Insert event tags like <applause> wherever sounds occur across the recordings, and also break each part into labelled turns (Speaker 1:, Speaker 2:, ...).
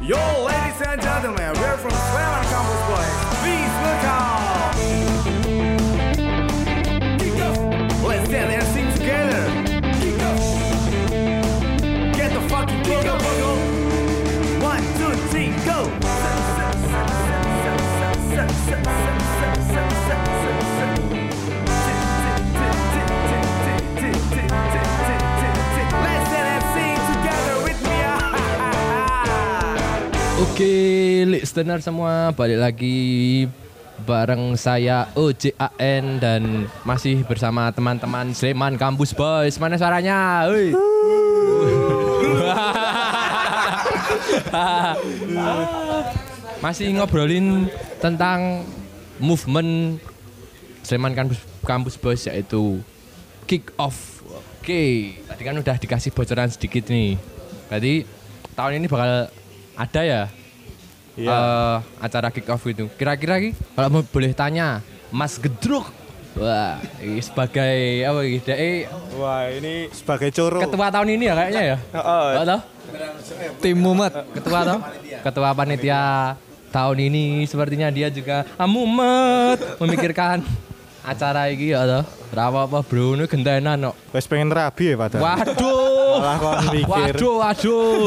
Speaker 1: Yo, ladies and gentlemen, we're from
Speaker 2: Oke, listener semua balik lagi bareng saya OJAN dan masih bersama teman-teman Sleman Kampus Boys. Mana suaranya? Hoi. masih ngobrolin tentang movement Sleman Kampus Kampus Boys yaitu kick off. Oke, tadi kan udah dikasih bocoran sedikit nih. Berarti tahun ini bakal ada ya
Speaker 3: Iya.
Speaker 2: eh, acara kick off itu. Kira-kira ki kalau mau boleh tanya, Mas Gedruk. Wah, ini sebagai apa iki? Dek,
Speaker 3: Wah ini sebagai coro.
Speaker 2: ketua tahun ini ya kayaknya ya. <laughs>
Speaker 3: Heeh.
Speaker 2: Oh?
Speaker 4: Tim Mumet.
Speaker 2: Ketua toh? Ketua panitia tahun ini sepertinya dia juga amumet memikirkan acara ini ya toh. Rawa apa bro ini gentenan kok.
Speaker 3: Wes pengen rabi ya padahal.
Speaker 2: Waduh.
Speaker 3: Malah kon mikir.
Speaker 2: Waduh, waduh.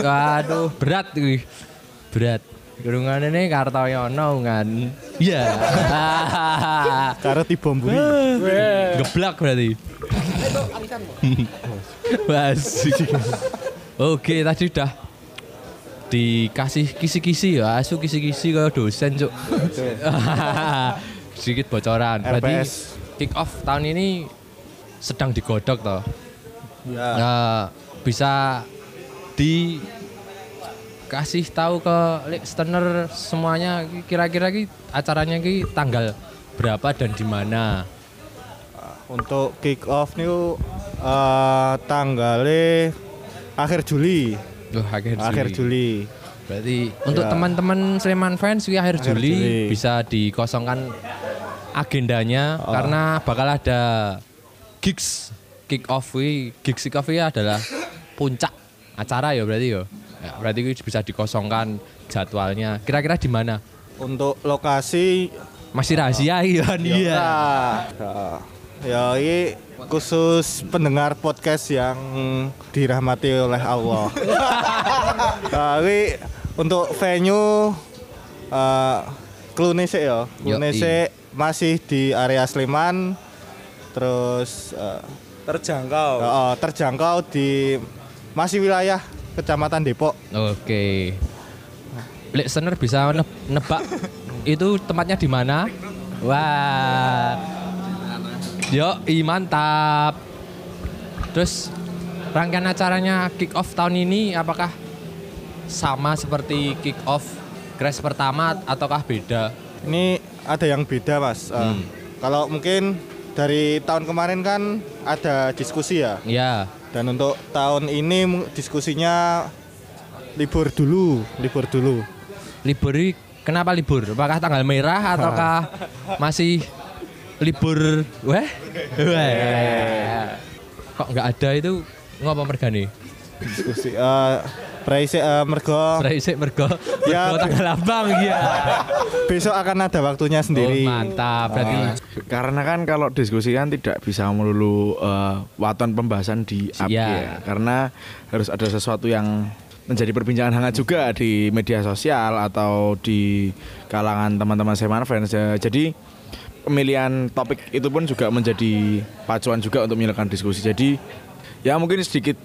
Speaker 2: Waduh, berat iki. Berat. Gerungan ini Kartoyono kan. Iya. <laughs>
Speaker 3: Karena tiba mburi. <laughs>
Speaker 2: Geblak berarti. <laughs> Basi. Oke, tadi udah dikasih kisi-kisi ya, asu kisi-kisi ke dosen, Cuk. Sedikit bocoran. Berarti kick off tahun ini sedang digodok toh.
Speaker 3: Ya.
Speaker 2: Nah, bisa dikasih tahu ke listener semuanya kira-kira ki acaranya ki tanggal berapa dan di mana?
Speaker 3: Untuk kick off nih eh tanggalnya akhir Juli.
Speaker 2: Duh, akhir Juli.
Speaker 3: Akhir Juli.
Speaker 2: Berarti untuk
Speaker 3: Ya.
Speaker 2: teman-teman Sleman fans akhir,
Speaker 3: Akhir
Speaker 2: Juli,
Speaker 3: Juli.
Speaker 2: bisa dikosongkan agendanya
Speaker 3: Oh.
Speaker 2: karena bakal ada gigs kick off. Gigs kick off adalah puncak acara ya berarti ya. Ya, berarti bisa dikosongkan jadwalnya. Kira-kira di mana?
Speaker 3: Untuk lokasi
Speaker 2: Masih rahasia ya iya.
Speaker 3: Nah, ya ini khusus pendengar podcast yang dirahmati oleh Allah. <laughs> Tapi untuk venue eh Klunese ya. Klunese masih di area Sleman. Terus eh,
Speaker 4: Terjangkau.
Speaker 3: eh, terjangkau di masih wilayah Kecamatan Depok.
Speaker 2: Oke. Listener bisa ne- nebak <laughs> itu tempatnya di mana? Wah. Yo, i mantap. Terus rangkaian acaranya kick off tahun ini apakah sama seperti kick off crash pertama ataukah beda?
Speaker 3: Ini ada yang beda mas. Eh,
Speaker 2: Hmm.
Speaker 3: Kalau mungkin dari tahun kemarin kan ada diskusi ya.
Speaker 2: Ya,
Speaker 3: Dan untuk tahun ini diskusinya libur dulu, libur dulu.
Speaker 2: libur kenapa libur? Apakah tanggal merah ataukah masih libur? Weh? Weh. Kok nggak ada itu ngapa mergane?
Speaker 3: Diskusi eh praise eh, mergo
Speaker 2: Resik mergo
Speaker 3: Ya,
Speaker 2: mergo tanggal abang iya.
Speaker 3: besok akan ada waktunya sendiri.
Speaker 2: Oh, mantap. Berarti
Speaker 4: Karena kan kalau diskusi kan tidak bisa melulu eh, waton pembahasan di up
Speaker 2: Iya.
Speaker 4: ya. Karena harus ada sesuatu yang menjadi perbincangan hangat juga di media sosial atau di kalangan teman-teman Seman fans. ya. Jadi pemilihan topik itu pun juga menjadi pacuan juga untuk menyalakan diskusi. Jadi ya mungkin sedikit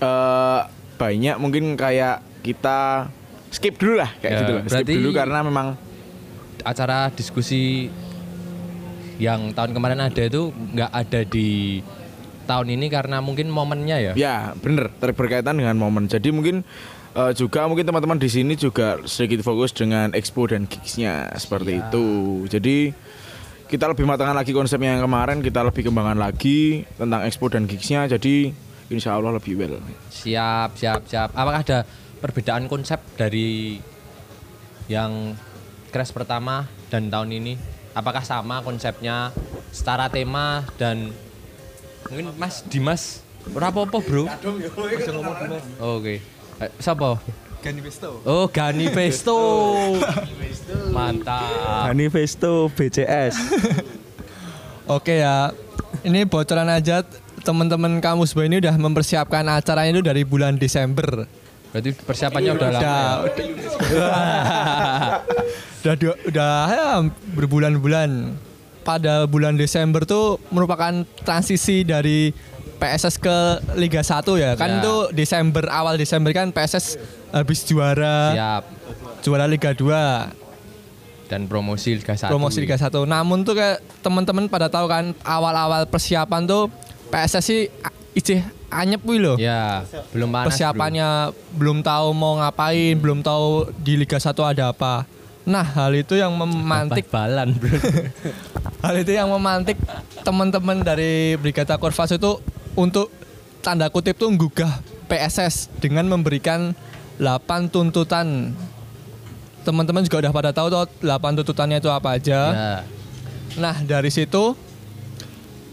Speaker 4: eh, banyak mungkin kayak kita skip dulu lah kayak
Speaker 2: Ya,
Speaker 4: gitu lah. Skip
Speaker 2: berarti-
Speaker 4: dulu karena memang
Speaker 2: acara diskusi yang tahun kemarin ada itu nggak ada di tahun ini karena mungkin momennya ya.
Speaker 4: Ya, bener berkaitan dengan momen. Jadi mungkin eh, juga mungkin teman-teman di sini juga sedikit fokus dengan expo dan gigsnya seperti itu. Jadi kita lebih matangkan lagi konsepnya yang kemarin, kita lebih kembangkan lagi tentang expo dan gigsnya. Jadi insya Allah lebih well.
Speaker 2: Siap, siap, siap. Apakah ada perbedaan konsep dari yang crash pertama dan tahun ini? Apakah sama konsepnya, setara tema dan mungkin Mas Dimas ora apa-apa, Bro. Aja ngomong Dimas. Oh, Oke. Eh, siapa?
Speaker 5: Gani Pesto.
Speaker 2: Oh, Gani Pesto. <laughs> Mantap.
Speaker 3: Manifesto BCS. <laughs>
Speaker 5: Oke ya. Ini bocoran aja teman-teman kampus Boy ini udah mempersiapkan acara itu dari bulan Desember.
Speaker 2: Berarti persiapannya udah lama.
Speaker 5: Udah,
Speaker 2: ya? <laughs>
Speaker 5: udah udah ya, berbulan-bulan. Pada bulan Desember tuh merupakan transisi dari PSS ke Liga 1 ya. Kan
Speaker 2: Ya.
Speaker 5: itu Desember awal Desember kan PSS habis juara
Speaker 2: Siap.
Speaker 5: juara Liga 2,
Speaker 2: Dan promosi Liga 1.
Speaker 5: promosi Liga 1. Namun tuh kayak teman-teman pada tahu kan awal-awal persiapan tuh PSS sih a- icih anyep wih loh.
Speaker 2: Ya, belum panas.
Speaker 5: persiapannya belum tahu mau ngapain, belum tahu di Liga 1 ada apa. Nah, hal itu yang memantik
Speaker 2: balan, Bro. <laughs>
Speaker 5: hal itu yang memantik teman-teman dari Brigata Korvas itu untuk tanda kutip tuh gugah PSS dengan memberikan 8 tuntutan. Teman-teman juga udah pada tahu tuh 8 tuntutannya itu apa aja.
Speaker 2: Ya.
Speaker 5: Nah, dari situ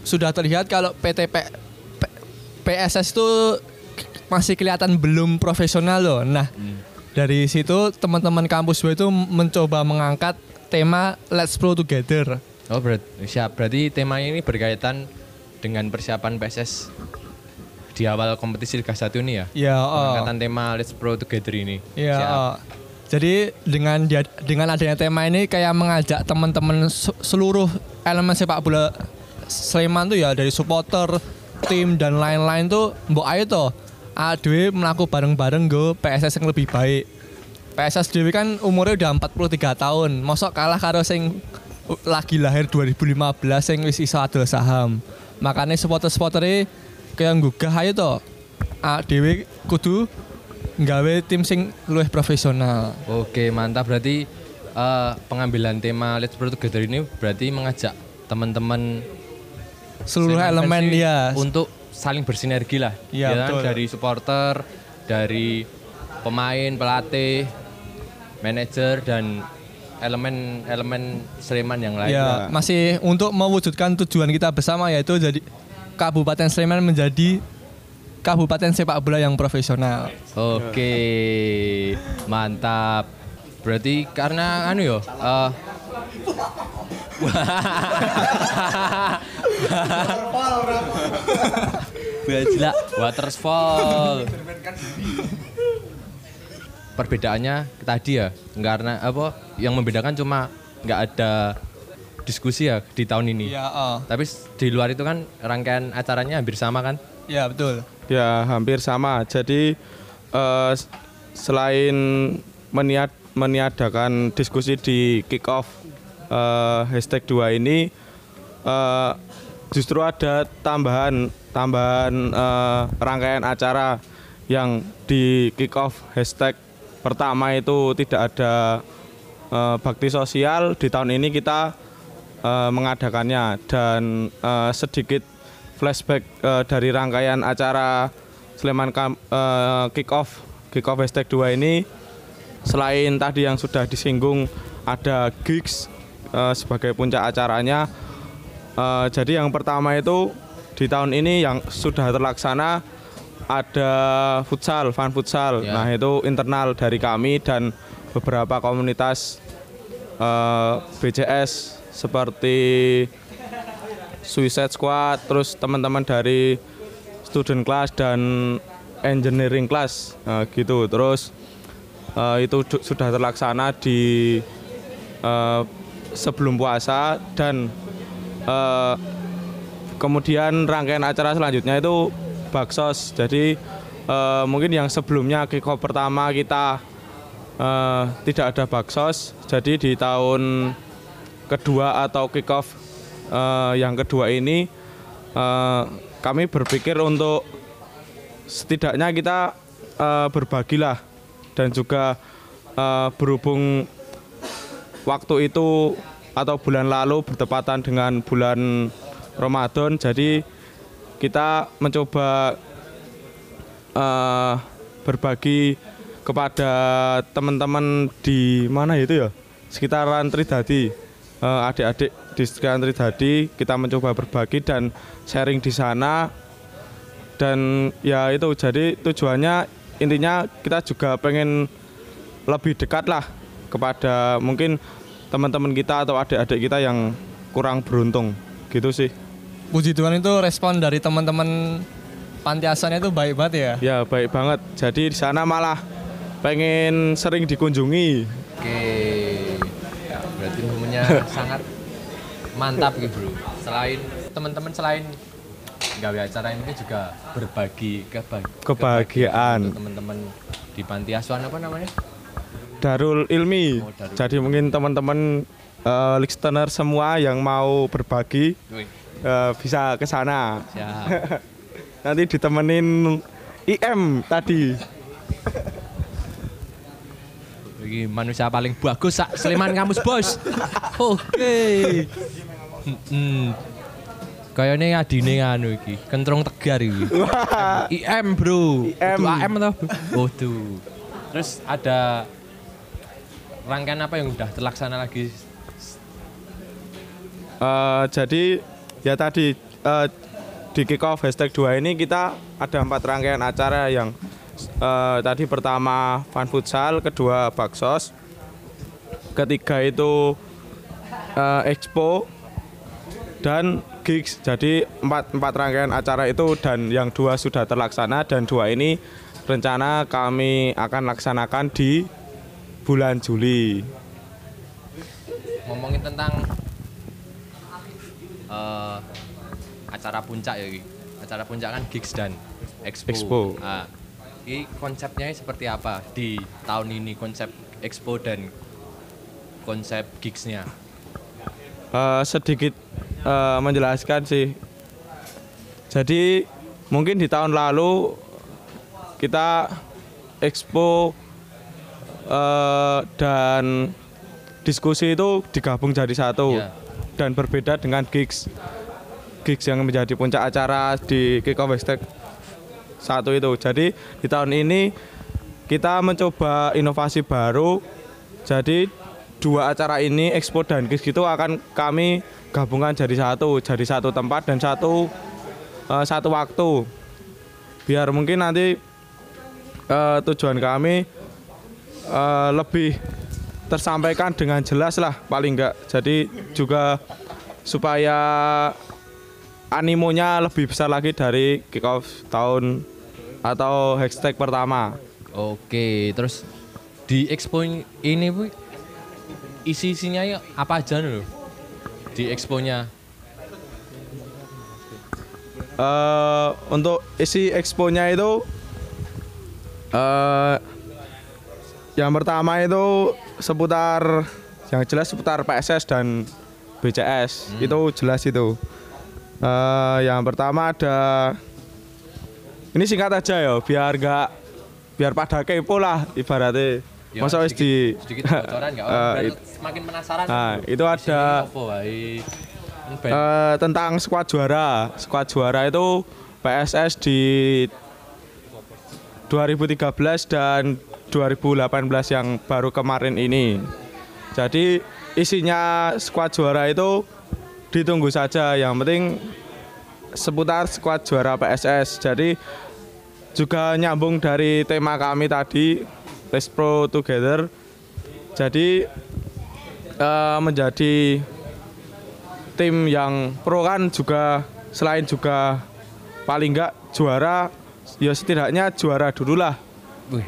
Speaker 5: sudah terlihat kalau PT P- P- PSS itu masih kelihatan belum profesional loh. Nah, dari situ teman-teman kampus gue itu mencoba mengangkat tema Let's Pro Together.
Speaker 2: Oh, berarti siap. Berarti tema ini berkaitan dengan persiapan PSS di awal kompetisi Liga 1 ini ya.
Speaker 5: Ya, oh.
Speaker 2: Pengangkatan tema Let's Pro Together ini.
Speaker 5: Ya,
Speaker 2: Siap.
Speaker 5: oh. Jadi dengan dia- dengan adanya tema ini kayak mengajak teman-teman se- seluruh elemen sepak bola Sleman tuh ya dari supporter, tim dan lain-lain tuh mbok ayo toh adewe melaku bareng-bareng go PSS yang lebih baik. PSS dewe kan umurnya udah 43 tahun. Mosok kalah karo sing lagi lahir 2015 sing wis iso adol saham. Makanya supporter-supportere kayak gugah ayo toh. Adewe kudu nggawe tim sing luwih profesional.
Speaker 2: Oke, mantap. Berarti eh, pengambilan tema Let's Pro Together ini berarti mengajak teman-teman
Speaker 5: Seluruh elemen dia
Speaker 2: untuk saling bersinergi lah.
Speaker 5: Iya,
Speaker 2: Ya kan?
Speaker 5: betul.
Speaker 2: Dari supporter, dari pemain, pelatih, manajer dan elemen-elemen Sleman yang lain.
Speaker 5: ya masih untuk mewujudkan tujuan kita bersama yaitu jadi Kabupaten Sleman menjadi kabupaten sepak bola yang profesional.
Speaker 2: Oke, mantap. Berarti karena anu yo, <laughs> <laughs> eh Bajila, waterfall. Perbedaannya tadi ya, karena apa? Yang membedakan cuma nggak ada diskusi ya di tahun ini.
Speaker 5: Ya, oh.
Speaker 2: Tapi di luar itu kan rangkaian acaranya hampir sama kan?
Speaker 5: ya betul.
Speaker 6: Ya hampir sama. Jadi eh, selain meniat meniadakan diskusi di kick off eh, hashtag 2 ini eh, justru ada tambahan tambahan eh, rangkaian acara yang di kick off hashtag pertama itu tidak ada eh, bakti sosial. Di tahun ini kita eh, mengadakannya dan eh, sedikit flashback eh, dari rangkaian acara Sleman Kam- eh, kick off kick off hashtag 2 ini. Selain tadi yang sudah disinggung ada gigs eh, sebagai puncak acaranya eh, jadi yang pertama itu di tahun ini yang sudah terlaksana ada futsal, fun futsal.
Speaker 2: Ya.
Speaker 6: Nah, itu internal dari kami dan beberapa komunitas eh, BCS seperti Suicide Squad, terus teman-teman dari student class dan engineering class eh, gitu. Terus eh, itu sudah terlaksana di eh, sebelum puasa dan eh, kemudian rangkaian acara selanjutnya itu baksos. Jadi eh, mungkin yang sebelumnya kick off pertama kita eh, tidak ada baksos. Jadi di tahun kedua atau kick off eh, yang kedua ini eh, kami berpikir untuk setidaknya kita eh, berbagilah dan juga eh, berhubung waktu itu atau bulan lalu bertepatan dengan bulan Ramadan. Jadi kita mencoba eh, berbagi kepada teman-teman di mana itu ya? Sekitaran Tridadi. Eh, adik-adik di sekitaran Tridadi kita mencoba berbagi dan sharing di sana. Dan ya itu jadi tujuannya intinya kita juga pengen lebih dekat lah kepada mungkin teman-teman kita atau adik-adik kita yang kurang beruntung gitu sih
Speaker 5: Puji Tuhan itu respon dari teman-teman panti asuhan itu baik banget ya.
Speaker 6: ya baik banget jadi di sana malah pengen sering dikunjungi
Speaker 2: Oke. Ya, berarti momennya <laughs> sangat mantap gitu, Bro. Selain teman-teman selain gawe acara ini juga berbagi keba-
Speaker 6: Kebahagiaan.
Speaker 2: teman-teman di panti asuhan apa namanya?
Speaker 6: Darul Ilmi
Speaker 2: Oh, Darul.
Speaker 6: jadi mungkin teman-teman eh, listener semua yang mau berbagi
Speaker 2: Wih,
Speaker 6: eh, bisa ke sana
Speaker 2: siap. <laughs>
Speaker 6: nanti ditemenin IM tadi
Speaker 2: Iki manusia paling bagus sak Sleman kampus, Bos. Oke. Hmm. Kayaknya adine anu iki, kentrung tegar iki. IM, Bro.
Speaker 6: IM.
Speaker 2: Itu AM atau? Oh, tuh. Terus ada rangkaian apa yang udah terlaksana lagi?
Speaker 6: Eh, jadi ya tadi eh, di kick off hashtag 2 ini kita ada empat rangkaian acara yang eh, tadi pertama fun futsal, kedua baksos, ketiga itu eh, expo dan gigs. Jadi empat empat rangkaian acara itu dan yang dua sudah terlaksana dan dua ini rencana kami akan laksanakan di bulan Juli.
Speaker 2: Ngomongin tentang eh, acara puncak ya. Acara puncak kan gigs dan expo.
Speaker 6: Expo.
Speaker 2: Ah, ini konsepnya seperti apa di tahun ini konsep expo dan konsep gigsnya?
Speaker 6: Eh, sedikit eh, menjelaskan sih. Jadi mungkin di tahun lalu kita expo eh, dan diskusi itu digabung jadi satu
Speaker 2: Iya.
Speaker 6: dan berbeda dengan gigs gigs yang menjadi puncak acara di Off Hashtag satu itu. Jadi di tahun ini kita mencoba inovasi baru. Jadi dua acara ini Expo dan Gigs itu akan kami gabungkan jadi satu, jadi satu tempat dan satu eh, satu waktu. Biar mungkin nanti eh, tujuan kami eh, lebih tersampaikan dengan jelas lah paling enggak. Jadi juga supaya animonya lebih besar lagi dari kick off tahun atau hashtag pertama.
Speaker 2: Oke, terus di expo ini bu isi isinya ya apa aja loh di exponya?
Speaker 6: eh untuk isi exponya itu eh yang pertama itu seputar yang jelas seputar PSS dan BCS itu jelas itu. Eh yang pertama ada ini singkat aja ya biar nggak biar pada kepo lah ibaratnya.
Speaker 2: Ya,
Speaker 6: Masa wis di
Speaker 2: sedikit bocoran?
Speaker 6: Eh,
Speaker 2: Biar
Speaker 6: it-
Speaker 2: semakin penasaran.
Speaker 6: Nah, itu ada- Eh, tentang skuad juara. Skuad juara itu PSS di 2013 dan 2018 yang baru kemarin ini. Jadi isinya skuad juara itu ditunggu saja. Yang penting seputar skuad juara PSS. Jadi juga nyambung dari tema kami tadi Let's Pro Together. Jadi eh, menjadi tim yang pro kan juga selain juga paling enggak juara ya setidaknya juara dulu lah.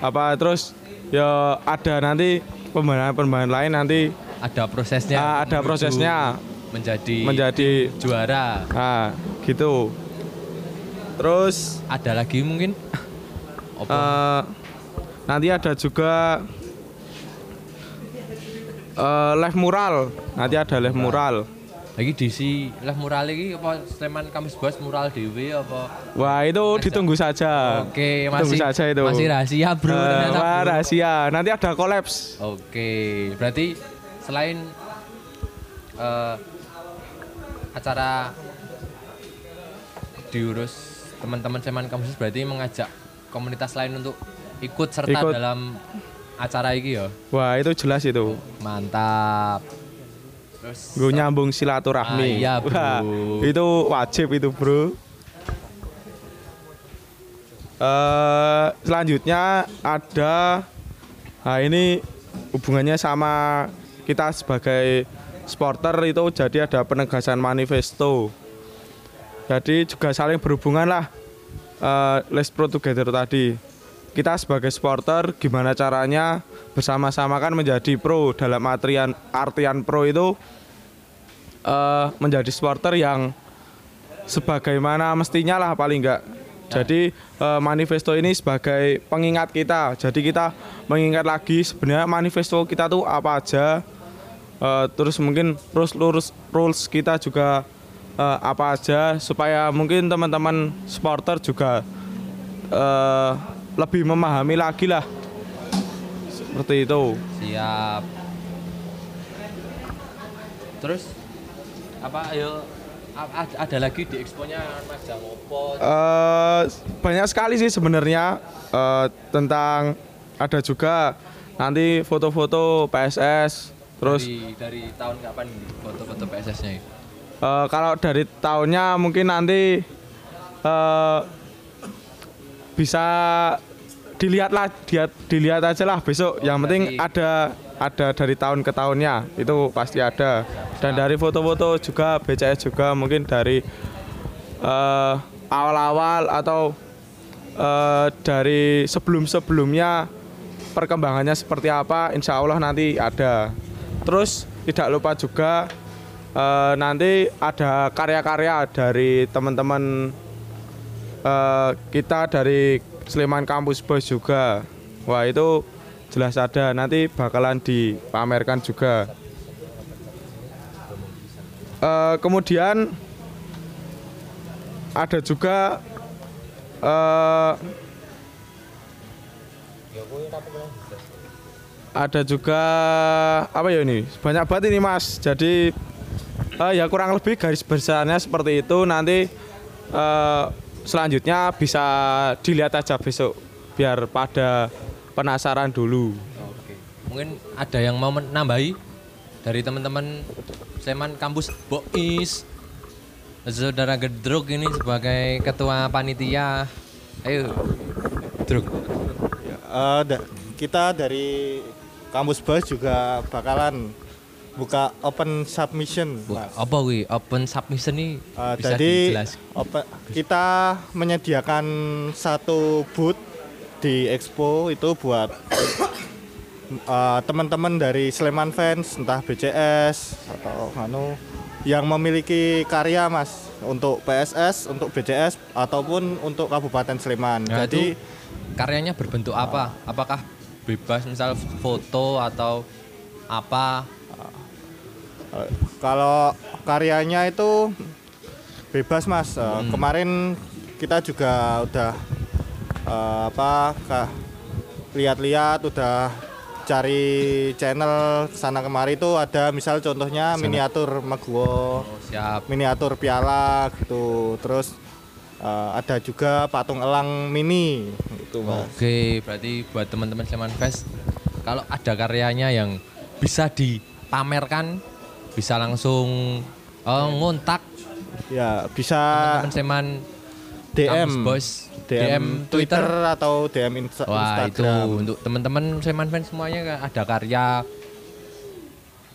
Speaker 6: Apa terus ya ada nanti pembangunan-pembangunan lain nanti
Speaker 2: ada prosesnya.
Speaker 6: Ah, ada prosesnya.
Speaker 2: menjadi
Speaker 6: menjadi
Speaker 2: juara.
Speaker 6: nah gitu terus
Speaker 2: Ada lagi mungkin?
Speaker 6: Eh, nanti ada juga eh, live mural nanti ada live mural
Speaker 2: lagi di si lah mural lagi apa Sleman Kamis Bos mural dewe apa?
Speaker 6: wah itu ditunggu saja
Speaker 2: Oke,
Speaker 6: Tunggu
Speaker 2: masih
Speaker 6: saja itu.
Speaker 2: masih rahasia, Bro.
Speaker 6: Eh,
Speaker 2: ternyata,
Speaker 6: wah
Speaker 2: Bro.
Speaker 6: rahasia nanti ada kolaps
Speaker 2: Oke, berarti selain eh, acara diurus teman-teman Seman Kampus berarti mengajak komunitas lain untuk ikut serta
Speaker 6: Ikut.
Speaker 2: dalam acara ini ya.
Speaker 6: wah itu jelas itu
Speaker 2: Mantap.
Speaker 6: Gue nyambung silaturahmi.
Speaker 2: Ah, iya, bro.
Speaker 6: Wah, itu wajib itu, Bro. Eh, selanjutnya ada nah ini hubungannya sama kita sebagai supporter itu jadi ada penegasan manifesto. Jadi juga saling berhubungan lah eh, Let's Pro Together tadi. Kita sebagai supporter gimana caranya bersama-sama kan menjadi pro dalam artian artian pro itu eh, menjadi supporter yang sebagaimana mestinya lah paling enggak. Jadi eh, manifesto ini sebagai pengingat kita. Jadi kita mengingat lagi sebenarnya manifesto kita tuh apa aja. Eh, terus mungkin rules rules rules kita juga eh, apa aja supaya mungkin teman-teman supporter juga eh, lebih memahami lagi lah. Seperti itu.
Speaker 2: Siap. Terus apa ayo ada lagi di exponya Mas Jamopo
Speaker 6: Eh, banyak sekali sih sebenarnya eh, tentang ada juga nanti foto-foto PSS terus
Speaker 2: dari dari tahun kapan foto-foto PSS-nya itu?
Speaker 6: eh, kalau dari tahunnya mungkin nanti eh, bisa dilihat lah dilihat, dilihat aja lah besok yang penting ada ada dari tahun ke tahunnya itu pasti ada. Dan dari foto-foto juga BCS juga mungkin dari eh, awal-awal atau eh, dari sebelum-sebelumnya perkembangannya seperti apa insya Allah nanti ada. Terus tidak lupa juga eh, nanti ada karya-karya dari teman-teman eh, kita dari Sleman Kampus Boys juga. Wah itu jelas ada. Nanti bakalan dipamerkan juga. Eh, kemudian ada juga eh, ada juga apa ya ini? Banyak banget ini mas. Jadi eh, ya kurang lebih garis besarnya seperti itu. Nanti eh, selanjutnya bisa dilihat aja besok biar pada penasaran dulu
Speaker 2: Oke. Mungkin ada yang mau menambahi dari teman-teman Sleman Kampus Bois. Saudara Gedruk ini sebagai ketua panitia. Ayo. Druk.
Speaker 3: Eh, da- kita dari kampus Boys juga bakalan buka open submission. Mas.
Speaker 2: Apa wi open submission ini
Speaker 3: Eh,
Speaker 2: bisa
Speaker 3: jadi open- kita menyediakan satu booth di expo itu buat eh, teman-teman dari Sleman fans entah BCS atau anu yang memiliki karya mas untuk PSS, untuk BCS ataupun untuk Kabupaten Sleman.
Speaker 2: Nah,
Speaker 3: Jadi
Speaker 2: itu karyanya berbentuk apa? Apakah bebas misal foto atau apa?
Speaker 3: Eh, Kalau karyanya itu bebas mas. Eh, Kemarin kita juga udah eh, apa lihat-lihat, udah cari channel sana kemari itu ada misal contohnya miniatur Meguwo,
Speaker 2: Oh, siap.
Speaker 3: miniatur piala gitu. Terus eh, ada juga patung elang mini gitu mas.
Speaker 2: Oke, berarti buat teman-teman Sleman Fest kalau ada karyanya yang bisa dipamerkan bisa langsung eh, ngontak
Speaker 3: Ya bisa
Speaker 2: teman-teman Sleman
Speaker 3: DM,
Speaker 2: Boys
Speaker 3: DM, Twitter, atau DM Insta-
Speaker 2: Wah itu
Speaker 3: Instagram.
Speaker 2: untuk teman-teman Sleman fans semuanya ada karya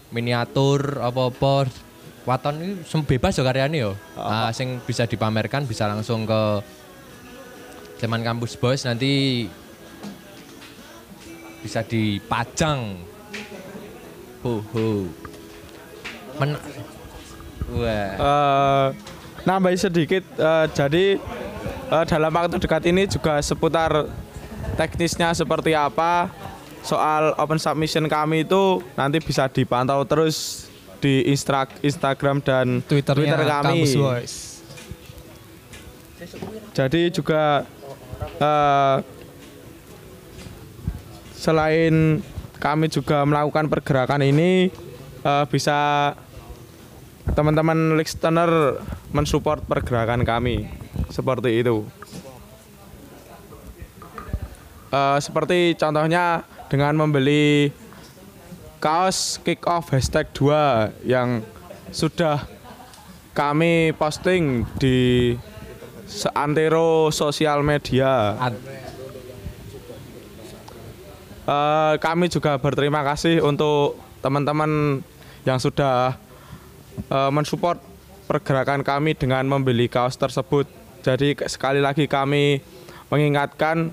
Speaker 2: miniatur apa-apa waton ini bebas ya karyanya ya. Ah, sing bisa dipamerkan bisa langsung ke Sleman Kampus Boys nanti bisa dipajang. Ho ho. Men Wah.
Speaker 6: Eh, nambahin sedikit eh, jadi eh, dalam waktu dekat ini juga seputar teknisnya seperti apa soal open submission kami itu nanti bisa dipantau terus di Instra- Instagram dan Twitter kami. Jadi juga eh, selain kami juga melakukan pergerakan ini eh, bisa teman-teman listener mensupport pergerakan kami seperti itu. Eh, seperti contohnya dengan membeli kaos kick off hashtag 2 yang sudah kami posting di seantero sosial media. Eh, kami juga berterima kasih untuk teman-teman yang sudah eh, mensupport pergerakan kami dengan membeli kaos tersebut. Jadi sekali lagi kami mengingatkan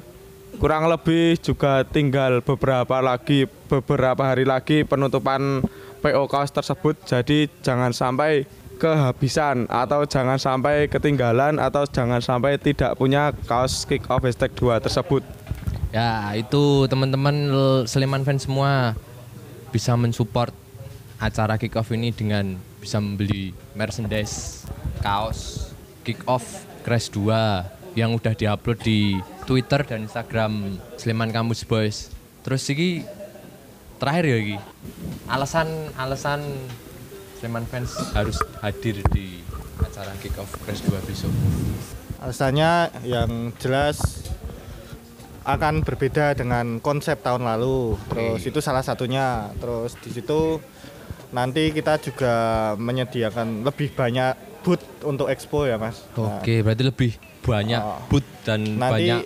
Speaker 6: kurang lebih juga tinggal beberapa lagi beberapa hari lagi penutupan PO kaos tersebut. Jadi jangan sampai kehabisan atau jangan sampai ketinggalan atau jangan sampai tidak punya kaos kick off hashtag 2 tersebut.
Speaker 2: Ya itu teman-teman Sleman fans semua bisa mensupport acara kick off ini dengan bisa membeli merchandise, kaos kick off Crash 2 yang udah diupload di Twitter dan Instagram Sleman Kampus Boys. Terus ini terakhir ya iki. Alasan alasan Sleman fans harus hadir di acara kick off Crash 2 besok.
Speaker 3: Alasannya yang jelas akan berbeda dengan konsep tahun lalu. Terus itu salah satunya. Terus di situ nanti kita juga menyediakan lebih banyak booth untuk expo ya, Mas. Nah,
Speaker 2: Oke, berarti lebih banyak
Speaker 3: Oh.
Speaker 2: booth dan
Speaker 3: Nanti-
Speaker 2: banyak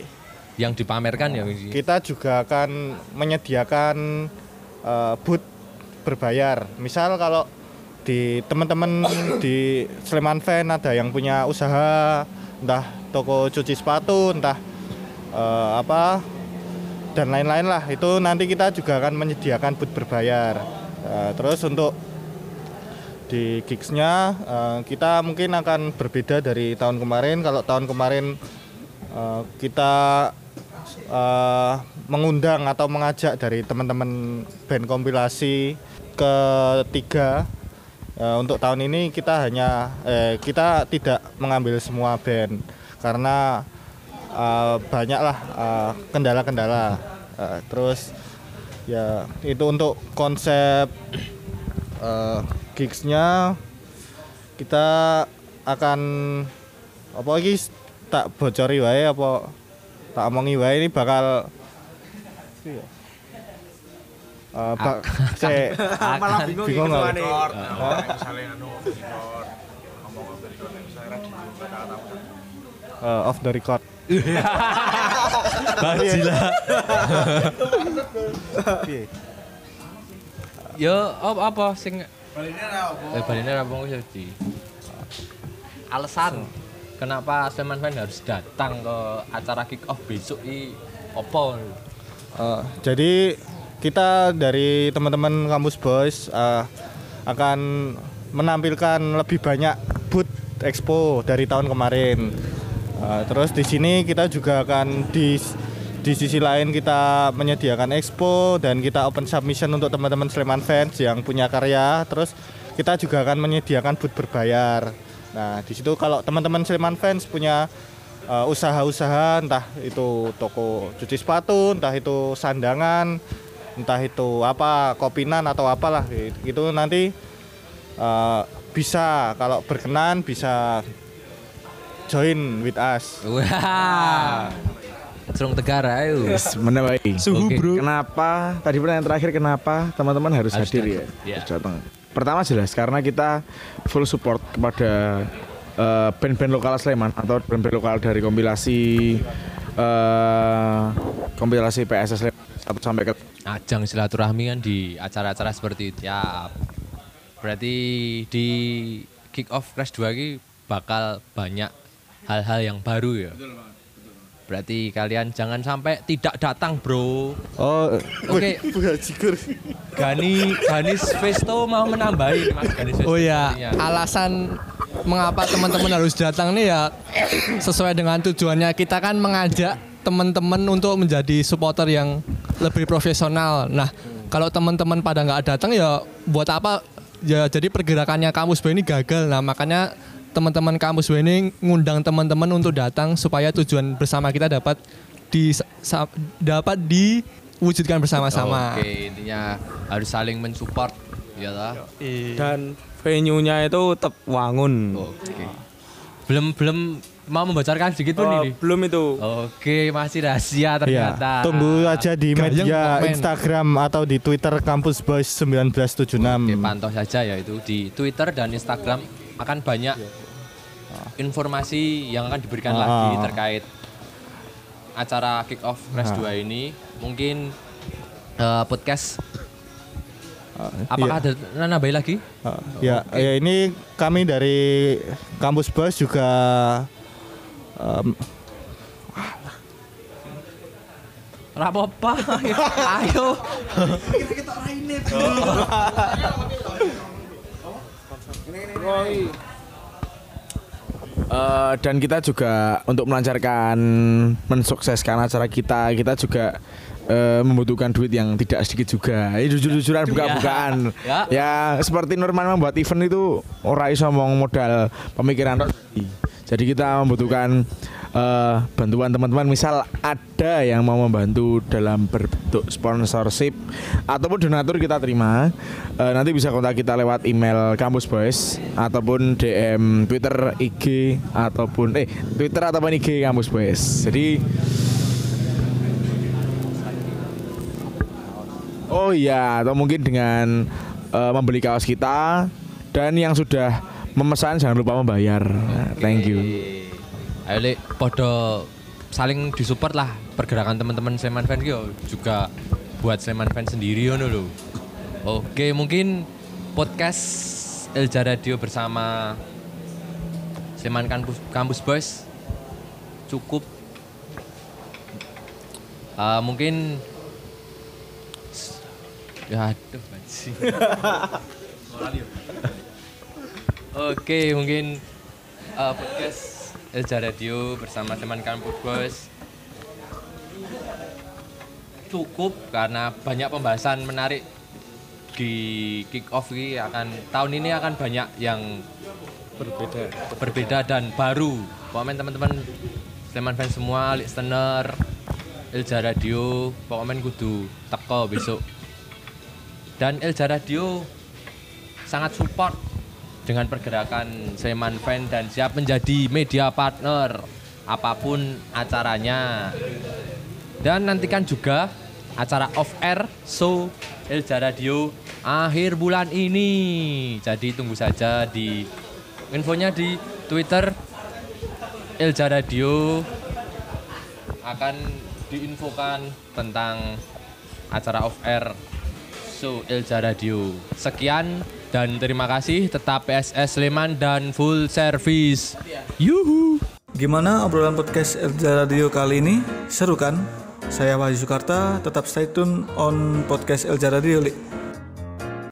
Speaker 2: yang dipamerkan ya. Wisi?
Speaker 3: kita juga akan menyediakan eh, booth berbayar. Misal kalau di teman-teman <coughs> di Sleman Fan ada yang punya usaha entah toko cuci sepatu, entah eh, apa dan lain-lain lah. Itu nanti kita juga akan menyediakan booth berbayar. Eh, terus untuk di gigsnya eh, kita mungkin akan berbeda dari tahun kemarin. Kalau tahun kemarin eh, kita eh, mengundang atau mengajak dari teman-teman band kompilasi ketiga Eh, untuk tahun ini kita hanya eh, kita tidak mengambil semua band karena eh, banyaklah eh, kendala-kendala Eh, terus ya itu untuk konsep eh, gigsnya kita akan apa lagi tak bocori wae apa tak omongi wae ini bakal iya. Eh, bak, saya
Speaker 4: Malah bingung
Speaker 3: Bingung
Speaker 4: gitu
Speaker 3: eh, off the record.
Speaker 2: Bajila.
Speaker 3: Piye?
Speaker 2: Yo, apa apa sing Eh, balinnya apa nggak jadi? Alasan kenapa Sleman Fan harus datang ke acara kick off besok i opo?
Speaker 3: Eh, jadi kita dari teman-teman kampus boys eh, akan menampilkan lebih banyak booth expo dari tahun kemarin. Eh, terus di sini kita juga akan di di sisi lain kita menyediakan expo dan kita open submission untuk teman-teman Sleman fans yang punya karya. Terus kita juga akan menyediakan booth berbayar. Nah, di situ kalau teman-teman Sleman fans punya uh, usaha-usaha entah itu toko cuci sepatu, entah itu sandangan, entah itu apa kopinan atau apalah itu nanti uh, bisa kalau berkenan bisa join with us.
Speaker 2: Wah. Serung Tegar ayo.
Speaker 4: Yes, menawi.
Speaker 5: Suhu
Speaker 2: Oke.
Speaker 5: bro.
Speaker 4: Kenapa? Tadi pertanyaan terakhir kenapa teman-teman harus,
Speaker 2: Harus
Speaker 4: hadir
Speaker 2: datang.
Speaker 4: ya?
Speaker 2: Iya.
Speaker 4: Harus datang. Pertama jelas karena kita full support kepada eh, band-band lokal Sleman atau band-band lokal dari kompilasi eh, kompilasi PSS Sleman satu sampai ke
Speaker 2: Ajang silaturahmi kan di acara-acara seperti itu. Ya. Berarti di kick off Crash 2 ini bakal banyak hal-hal yang baru ya. Berarti kalian jangan sampai tidak datang, Bro.
Speaker 3: Oh,
Speaker 2: Oke. <laughs>
Speaker 3: jigur.
Speaker 2: Gani Ganis Festo mau menambahi Mas Ganis Festo.
Speaker 5: Oh ya, alasan mengapa teman-teman harus datang nih ya sesuai dengan tujuannya kita kan mengajak teman-teman untuk menjadi supporter yang lebih profesional. Nah, kalau teman-teman pada nggak datang ya buat apa? Ya jadi pergerakannya kampus B ini gagal. Nah, makanya teman-teman kampus ini ngundang teman-teman untuk datang supaya tujuan bersama kita dapat di sa- dapat diwujudkan bersama-sama.
Speaker 2: Oke, intinya harus saling mensupport ya lah.
Speaker 6: Dan venue-nya itu tetap wangun.
Speaker 2: Oke. Belum belum mau membocorkan sedikit pun
Speaker 6: Oh,
Speaker 2: ini.
Speaker 6: belum itu.
Speaker 2: Oke, masih rahasia
Speaker 3: Iya,
Speaker 2: ternyata.
Speaker 3: tunggu aja di media
Speaker 5: komen.
Speaker 3: Instagram atau di Twitter Kampus Boys 1976.
Speaker 2: Oke, pantau saja ya itu di Twitter dan Instagram akan banyak informasi yang akan diberikan
Speaker 3: Ah.
Speaker 2: lagi terkait acara kick off Res 2 ini mungkin eh, podcast. Apakah ada nambahin lagi?
Speaker 3: Ah, ya, ya ini kami dari kampus Bus juga
Speaker 2: Ora apa-apa. <laughs> Ayo. <laughs>
Speaker 4: Eh, dan kita juga untuk melancarkan mensukseskan acara kita kita juga eh, membutuhkan duit yang tidak sedikit juga. Ini jujur-jujuran buka-bukaan. <laughs>
Speaker 2: Ya.
Speaker 4: Ya seperti Norman membuat event itu ora iso ngomong modal pemikiran. Jadi kita membutuhkan eh, bantuan teman-teman misal ada yang mau membantu dalam berbentuk sponsorship ataupun donatur kita terima Eh, nanti bisa kontak kita lewat email kampus boys ataupun DM Twitter IG ataupun eh Twitter ataupun IG kampus boys jadi Oh iya, atau mungkin dengan eh, membeli kaos kita dan yang sudah memesan jangan lupa membayar. Thank you.
Speaker 2: Ayo Lek, podo saling disupport lah pergerakan teman-teman Sleman Fans yo juga buat Sleman Fans sendiri ngono lho. Oke, mungkin podcast Elja Radio bersama Sleman Kampus, Kampus Boys cukup Eh, mungkin ya aduh. <laughs> Oke, mungkin uh, podcast Elja Radio bersama teman kampus bos. Cukup karena banyak pembahasan menarik di kick off ini. Akan tahun ini akan banyak yang berbeda. berbeda dan baru. Pokoknya teman-teman Sleman fans semua listener Elja Radio pokoknya kudu teko besok. Dan Elja Radio sangat support dengan pergerakan Sleman Fan dan siap menjadi media partner apa pun acaranya. Dan nantikan juga acara off air show Elja Radio akhir bulan ini. Jadi tunggu saja di infonya di Twitter Elja Radio akan diinfokan tentang acara off air show Elja Radio. Sekian dan terima kasih tetap PSS Sleman dan full service. Yuhu.
Speaker 7: Gimana obrolan podcast Elja Radio kali ini? Seru kan? Saya Wahyu Soekarta, tetap stay tune on podcast Elja Radio.